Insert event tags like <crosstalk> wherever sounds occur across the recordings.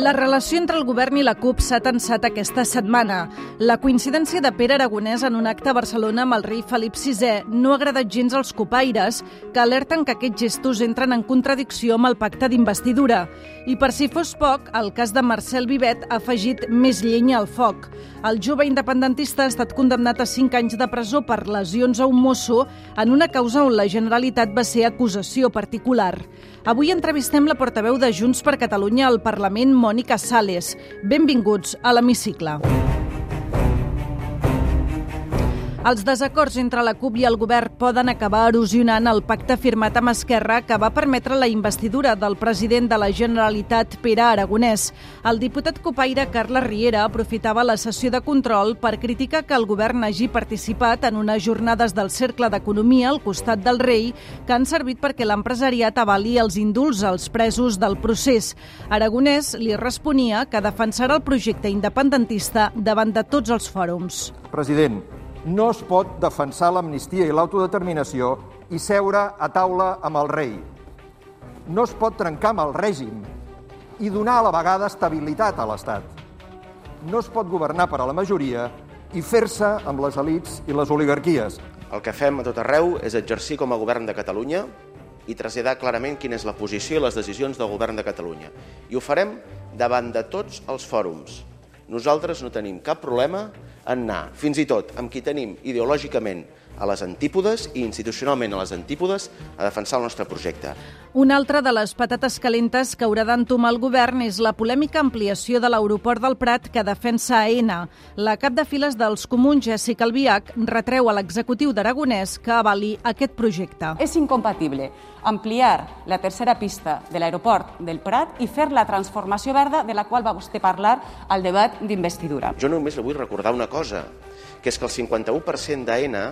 La relació entre el govern i la CUP s'ha tensat aquesta setmana. La coincidència de Pere Aragonès en un acte a Barcelona amb el rei Felip VI no ha agradat gens als copaires, que alerten que aquests gestos entren en contradicció amb el pacte d'investidura. I per si fos poc, el cas de Marcel Vivet ha afegit més llenya al foc. El jove independentista ha estat condemnat a 5 anys de presó per lesions a un mosso en una causa on la Generalitat va ser acusació particular. Avui entrevistem la portaveu de Junts per Catalunya al Parlament, Mònica Sales. Benvinguts a l'Hemicicle. Els desacords entre la CUP i el govern poden acabar erosionant el pacte firmat amb Esquerra que va permetre la investidura del president de la Generalitat, Pere Aragonès. El diputat copaire Carles Riera aprofitava la sessió de control per criticar que el govern hagi participat en unes jornades del Cercle d'Economia al costat del rei que han servit perquè l'empresariat avali els indults als presos del procés. Aragonès li responia que defensarà el projecte independentista davant de tots els fòrums. President, no es pot defensar l'amnistia i l'autodeterminació i seure a taula amb el rei. No es pot trencar amb el règim i donar a la vegada estabilitat a l'Estat. No es pot governar per a la majoria i fer-se amb les elites i les oligarquies. El que fem a tot arreu és exercir com a govern de Catalunya i traslladar clarament quina és la posició i les decisions del govern de Catalunya. I ho farem davant de tots els fòrums. Nosaltres no tenim cap problema en anar, fins i tot amb qui tenim ideològicament a les antípodes i institucionalment a les antípodes a defensar el nostre projecte. Una altra de les patates calentes que haurà d'entomar el govern és la polèmica ampliació de l'aeroport del Prat que defensa AENA. La cap de files dels comuns, Jessica Albiach, retreu a l'executiu d'Aragonès que avali aquest projecte. És incompatible ampliar la tercera pista de l'aeroport del Prat i fer la transformació verda de la qual va vostè parlar al debat d'investidura. Jo només li vull recordar una cosa, que és que el 51% d'AENA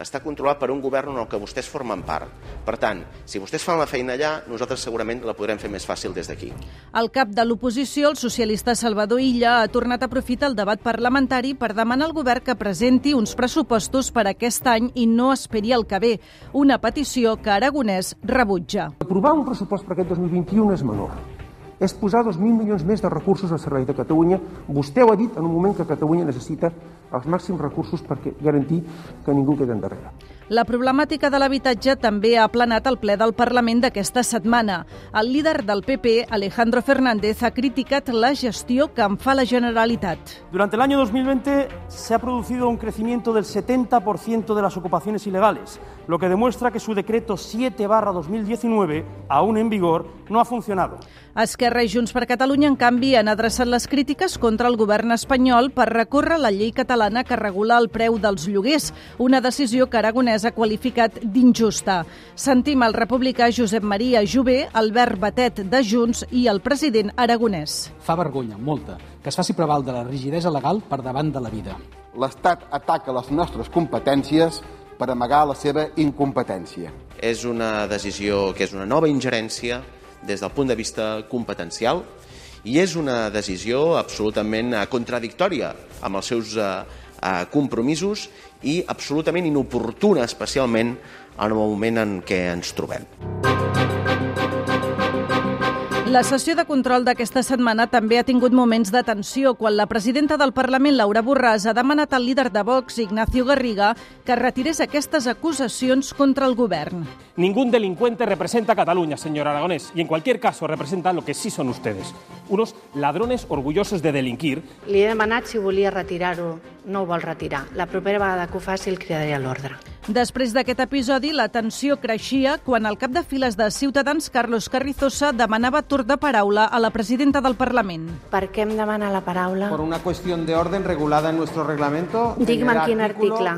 està controlat per un govern en el que vostès formen part. Per tant, si vostès fan la feina allà, nosaltres segurament la podrem fer més fàcil des d'aquí. El cap de l'oposició, el socialista Salvador Illa, ha tornat a aprofitar el debat parlamentari per demanar al govern que presenti uns pressupostos per aquest any i no esperi el que ve, una petició que Aragonès rebutja. Aprovar un pressupost per aquest 2021 és menor és posar 2.000 milions més de recursos al servei de Catalunya. Vostè ho ha dit en un moment que Catalunya necessita els màxims recursos per garantir que ningú quedi endarrere. La problemàtica de l'habitatge també ha aplanat el ple del Parlament d'aquesta setmana. El líder del PP, Alejandro Fernández, ha criticat la gestió que en fa la Generalitat. Durante el año 2020 se ha producido un crecimiento del 70% de las ocupaciones ilegales, lo que demuestra que su decreto 7 2019, aún en vigor, no ha funcionado. Esquerra i Junts per Catalunya, en canvi, han adreçat les crítiques contra el govern espanyol per recórrer la llei catalana que regula el preu dels lloguers, una decisió que Aragonès ha qualificat d'injusta. Sentim el republicà Josep Maria Jové, Albert Batet de Junts i el president Aragonès. Fa vergonya, molta, que es faci prevaldre la rigidesa legal per davant de la vida. L'Estat ataca les nostres competències per amagar la seva incompetència. És una decisió que és una nova ingerència des del punt de vista competencial i és una decisió absolutament eh, contradictòria amb els seus eh, eh, compromisos i absolutament inoportuna, especialment en el moment en què ens trobem. La sessió de control d'aquesta setmana també ha tingut moments de tensió quan la presidenta del Parlament, Laura Borràs, ha demanat al líder de Vox, Ignacio Garriga, que retirés aquestes acusacions contra el govern. Ningún delincuente representa a Cataluña, señor Aragonés, y en cualquier caso representa lo que sí son ustedes, unos ladrones orgullosos de delinquir. Li he demanat si volia retirar-ho, no ho vol retirar. La propera vegada que ho faci el cridaré a l'ordre. Després d'aquest episodi, la tensió creixia quan el cap de files de Ciutadans, Carlos Carrizosa, demanava torn de paraula a la presidenta del Parlament. Per què em demana la paraula? Por una cuestión de orden regulada en nuestro reglamento. Digue'm en quin article.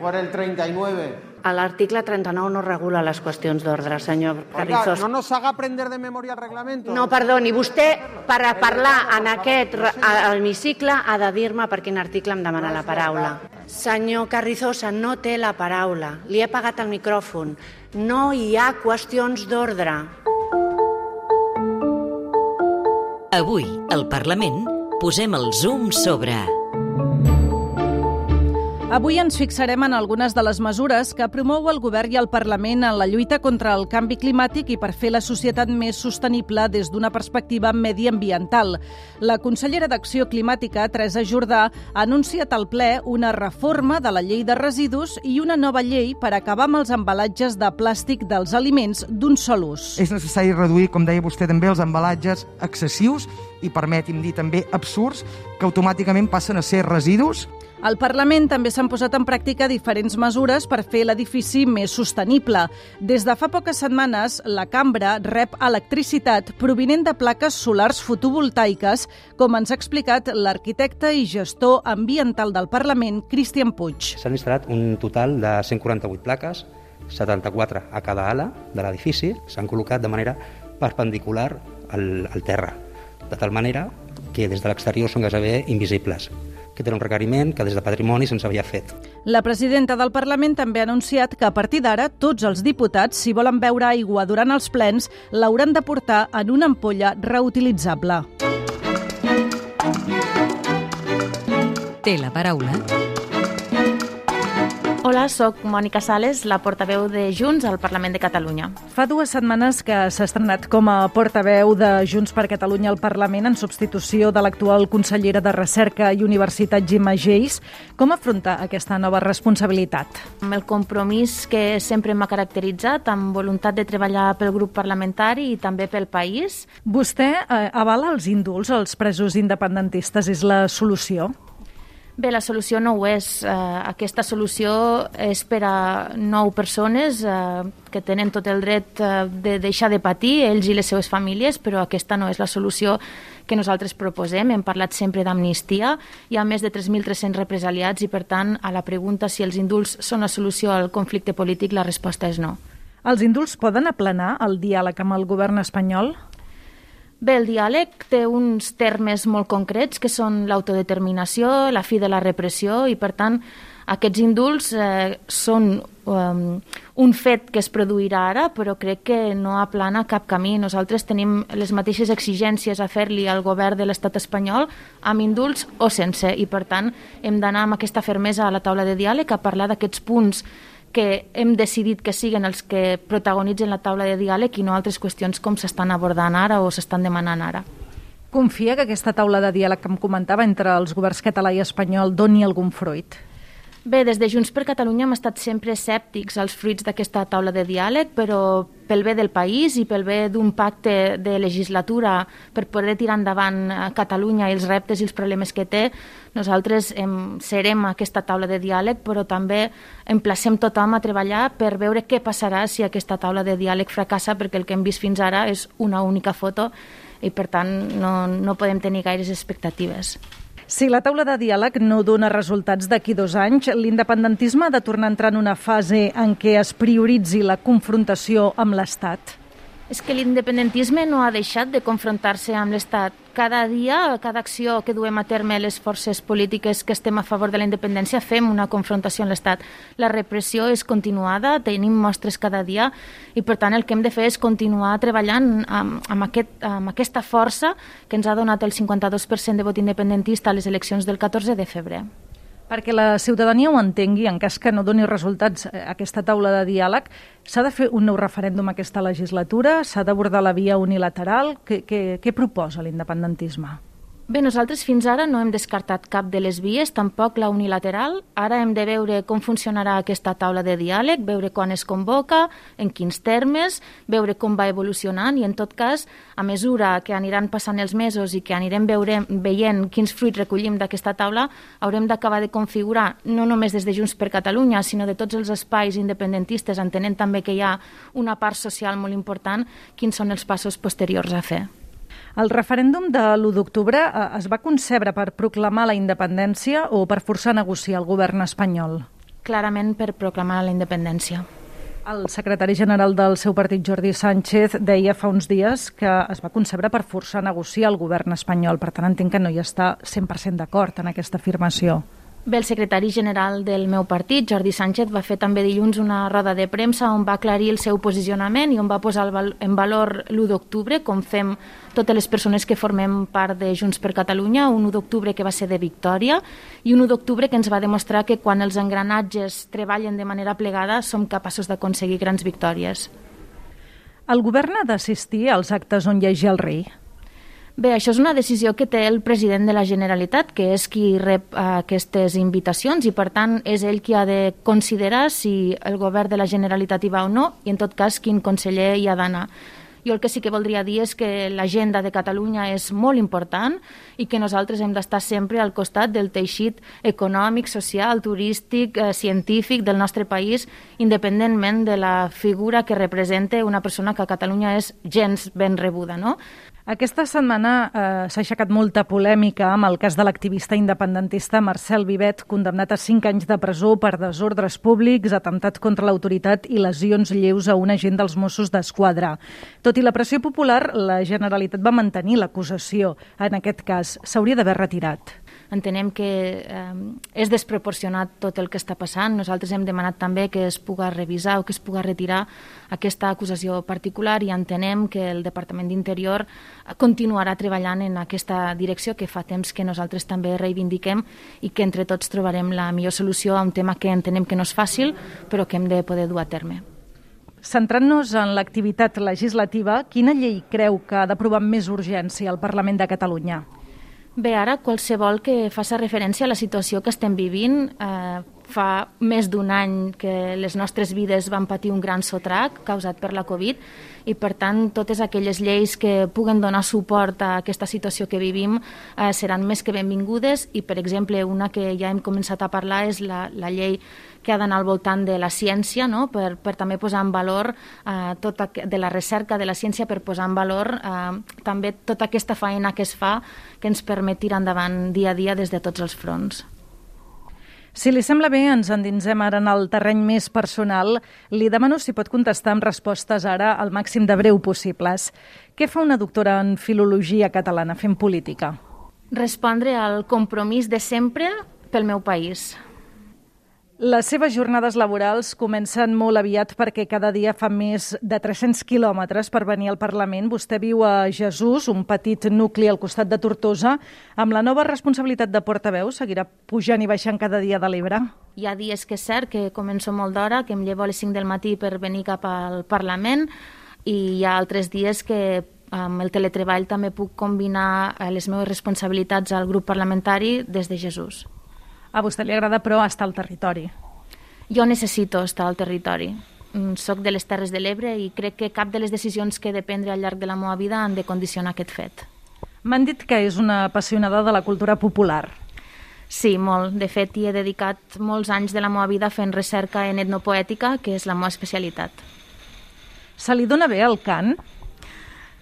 Por el 39. L'article 39 no regula les qüestions d'ordre, senyor Carrizosa. Oiga, no nos haga aprender de memoria el reglamento. No, perdoni, vostè, per a parlar en aquest hemicicle, ha de dir-me per quin article em demana la paraula. Senyor Carrizosa, no té la paraula. Li he pagat el micròfon. No hi ha qüestions d'ordre. Avui, al Parlament, posem el zoom sobre... Avui ens fixarem en algunes de les mesures que promou el govern i el Parlament en la lluita contra el canvi climàtic i per fer la societat més sostenible des d'una perspectiva mediambiental. La consellera d'Acció Climàtica, Teresa Jordà, ha anunciat al ple una reforma de la llei de residus i una nova llei per acabar amb els embalatges de plàstic dels aliments d'un sol ús. És necessari reduir, com deia vostè també, els embalatges excessius i, permeti'm dir també, absurds, que automàticament passen a ser residus al Parlament també s'han posat en pràctica diferents mesures per fer l'edifici més sostenible. Des de fa poques setmanes, la cambra rep electricitat provinent de plaques solars fotovoltaiques, com ens ha explicat l'arquitecte i gestor ambiental del Parlament, Cristian Puig. S'han instal·lat un total de 148 plaques, 74 a cada ala de l'edifici, s'han col·locat de manera perpendicular al, al terra, de tal manera que des de l'exterior són gairebé invisibles que era un requeriment que des de Patrimoni se'ns havia fet. La presidenta del Parlament també ha anunciat que a partir d'ara tots els diputats, si volen beure aigua durant els plens, l'hauran de portar en una ampolla reutilitzable. Té la paraula Hola, sóc Mònica Sales, la portaveu de Junts al Parlament de Catalunya. Fa dues setmanes que s'ha estrenat com a portaveu de Junts per Catalunya al Parlament en substitució de l'actual consellera de Recerca i Universitat, Gemma Geis. Com afronta aquesta nova responsabilitat? Amb el compromís que sempre m'ha caracteritzat, amb voluntat de treballar pel grup parlamentari i també pel país. Vostè eh, avala els indults als presos independentistes? És la solució? Bé, la solució no ho és. Uh, aquesta solució és per a nou persones uh, que tenen tot el dret uh, de deixar de patir, ells i les seves famílies, però aquesta no és la solució que nosaltres proposem. Hem parlat sempre d'amnistia. Hi ha més de 3.300 represaliats i, per tant, a la pregunta si els indults són la solució al conflicte polític, la resposta és no. Els indults poden aplanar el diàleg amb el govern espanyol? Bé, el diàleg té uns termes molt concrets que són l'autodeterminació, la fi de la repressió i, per tant, aquests indults eh, són um, un fet que es produirà ara, però crec que no aplana cap camí. Nosaltres tenim les mateixes exigències a fer-li al govern de l'estat espanyol amb indults o sense, i per tant hem d'anar amb aquesta fermesa a la taula de diàleg a parlar d'aquests punts que hem decidit que siguen els que protagonitzen la taula de diàleg i no altres qüestions com s'estan abordant ara o s'estan demanant ara. Confia que aquesta taula de diàleg que em comentava entre els governs català i espanyol doni algun fruit? Bé, des de Junts per Catalunya hem estat sempre escèptics als fruits d'aquesta taula de diàleg, però pel bé del país i pel bé d'un pacte de legislatura per poder tirar endavant a Catalunya i els reptes i els problemes que té, nosaltres em, serem a aquesta taula de diàleg, però també emplacem tothom a treballar per veure què passarà si aquesta taula de diàleg fracassa, perquè el que hem vist fins ara és una única foto i, per tant, no, no podem tenir gaires expectatives. Si la taula de diàleg no dona resultats d'aquí dos anys, l'independentisme ha de tornar a entrar en una fase en què es prioritzi la confrontació amb l'Estat? És que l'independentisme no ha deixat de confrontar-se amb l'Estat. Cada dia, cada acció que duem a terme les forces polítiques que estem a favor de la independència, fem una confrontació amb l'Estat. La repressió és continuada, tenim mostres cada dia i, per tant, el que hem de fer és continuar treballant amb, amb, aquest, amb aquesta força que ens ha donat el 52% de vot independentista a les eleccions del 14 de febrer. Perquè la ciutadania ho entengui, en cas que no doni resultats eh, aquesta taula de diàleg, s'ha de fer un nou referèndum aquesta legislatura? S'ha d'abordar la via unilateral? Què, què, què proposa l'independentisme? Bé, nosaltres fins ara no hem descartat cap de les vies, tampoc la unilateral. Ara hem de veure com funcionarà aquesta taula de diàleg, veure quan es convoca, en quins termes, veure com va evolucionant i, en tot cas, a mesura que aniran passant els mesos i que anirem veure, veient quins fruits recollim d'aquesta taula, haurem d'acabar de configurar, no només des de Junts per Catalunya, sinó de tots els espais independentistes, entenent també que hi ha una part social molt important, quins són els passos posteriors a fer. El referèndum de l'1 d'octubre eh, es va concebre per proclamar la independència o per forçar a negociar el govern espanyol? Clarament per proclamar la independència. El secretari general del seu partit, Jordi Sánchez, deia fa uns dies que es va concebre per forçar a negociar el govern espanyol. Per tant, entenc que no hi està 100% d'acord en aquesta afirmació. Bé, el secretari general del meu partit, Jordi Sánchez, va fer també dilluns una roda de premsa on va aclarir el seu posicionament i on va posar en valor l'1 d'octubre, com fem totes les persones que formem part de Junts per Catalunya, un 1 d'octubre que va ser de victòria i un 1 d'octubre que ens va demostrar que quan els engranatges treballen de manera plegada som capaços d'aconseguir grans victòries. El govern ha d'assistir als actes on hi hagi el rei? Bé, això és una decisió que té el president de la Generalitat, que és qui rep uh, aquestes invitacions i, per tant, és ell qui ha de considerar si el govern de la Generalitat hi va o no i, en tot cas, quin conseller hi ha d'anar. Jo el que sí que voldria dir és que l'agenda de Catalunya és molt important i que nosaltres hem d'estar sempre al costat del teixit econòmic, social, turístic, eh, científic del nostre país, independentment de la figura que representa una persona que a Catalunya és gens ben rebuda. No? Aquesta setmana eh, s'ha aixecat molta polèmica amb el cas de l'activista independentista Marcel Vivet, condemnat a 5 anys de presó per desordres públics, atemptat contra l'autoritat i lesions lleus a un agent dels Mossos d'Esquadra. Tot i la pressió popular, la Generalitat va mantenir l'acusació. En aquest cas, s'hauria d'haver retirat entenem que eh, és desproporcionat tot el que està passant. Nosaltres hem demanat també que es pugui revisar o que es pugui retirar aquesta acusació particular i entenem que el Departament d'Interior continuarà treballant en aquesta direcció que fa temps que nosaltres també reivindiquem i que entre tots trobarem la millor solució a un tema que entenem que no és fàcil però que hem de poder dur a terme. Centrant-nos en l'activitat legislativa, quina llei creu que ha d'aprovar amb més urgència el Parlament de Catalunya? Bé, ara qualsevol que faci referència a la situació que estem vivint eh, fa més d'un any que les nostres vides van patir un gran sotrac causat per la Covid i, per tant, totes aquelles lleis que puguen donar suport a aquesta situació que vivim eh, seran més que benvingudes i, per exemple, una que ja hem començat a parlar és la, la llei que ha d'anar al voltant de la ciència, no? per, per també posar en valor eh, tota, de la recerca de la ciència, per posar en valor eh, també tota aquesta feina que es fa que ens permet tirar endavant dia a dia des de tots els fronts. Si li sembla bé, ens endinsem ara en el terreny més personal. Li demano si pot contestar amb respostes ara al màxim de breu possibles. Què fa una doctora en filologia catalana fent política? Respondre al compromís de sempre pel meu país. Les seves jornades laborals comencen molt aviat perquè cada dia fa més de 300 quilòmetres per venir al Parlament. Vostè viu a Jesús, un petit nucli al costat de Tortosa. Amb la nova responsabilitat de portaveu, seguirà pujant i baixant cada dia de l'Ebre? Hi ha dies que és cert que començo molt d'hora, que em llevo a les 5 del matí per venir cap al Parlament i hi ha altres dies que amb el teletreball també puc combinar eh, les meves responsabilitats al grup parlamentari des de Jesús. A vostè li agrada, però, estar al territori. Jo necessito estar al territori. Mm, soc de les Terres de l'Ebre i crec que cap de les decisions que he de prendre al llarg de la meva vida han de condicionar aquest fet. M'han dit que és una apassionada de la cultura popular. Sí, molt. De fet, hi he dedicat molts anys de la meva vida fent recerca en etnopoètica, que és la meva especialitat. Se li dona bé el cant?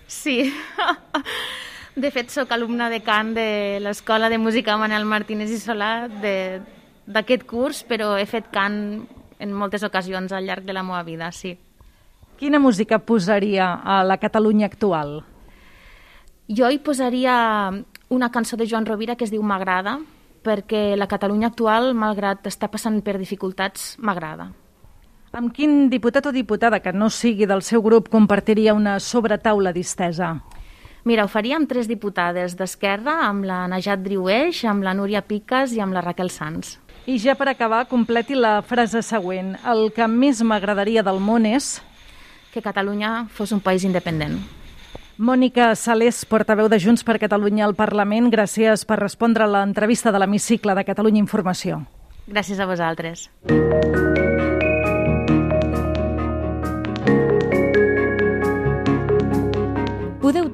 Sí. <laughs> De fet, sóc alumna de cant de l'Escola de Música Manel Martínez i Solà d'aquest curs, però he fet cant en moltes ocasions al llarg de la meva vida, sí. Quina música posaria a la Catalunya actual? Jo hi posaria una cançó de Joan Rovira que es diu M'agrada, perquè la Catalunya actual, malgrat està passant per dificultats, m'agrada. Amb quin diputat o diputada que no sigui del seu grup compartiria una sobretaula distesa? Mira, ho faria amb tres diputades d'Esquerra, amb la Najat Driueix, amb la Núria Piques i amb la Raquel Sanz. I ja per acabar, completi la frase següent. El que més m'agradaria del món és... Que Catalunya fos un país independent. Mònica Salés, portaveu de Junts per Catalunya al Parlament, gràcies per respondre a l'entrevista de l'Hemicicle de Catalunya Informació. Gràcies a vosaltres. Podeu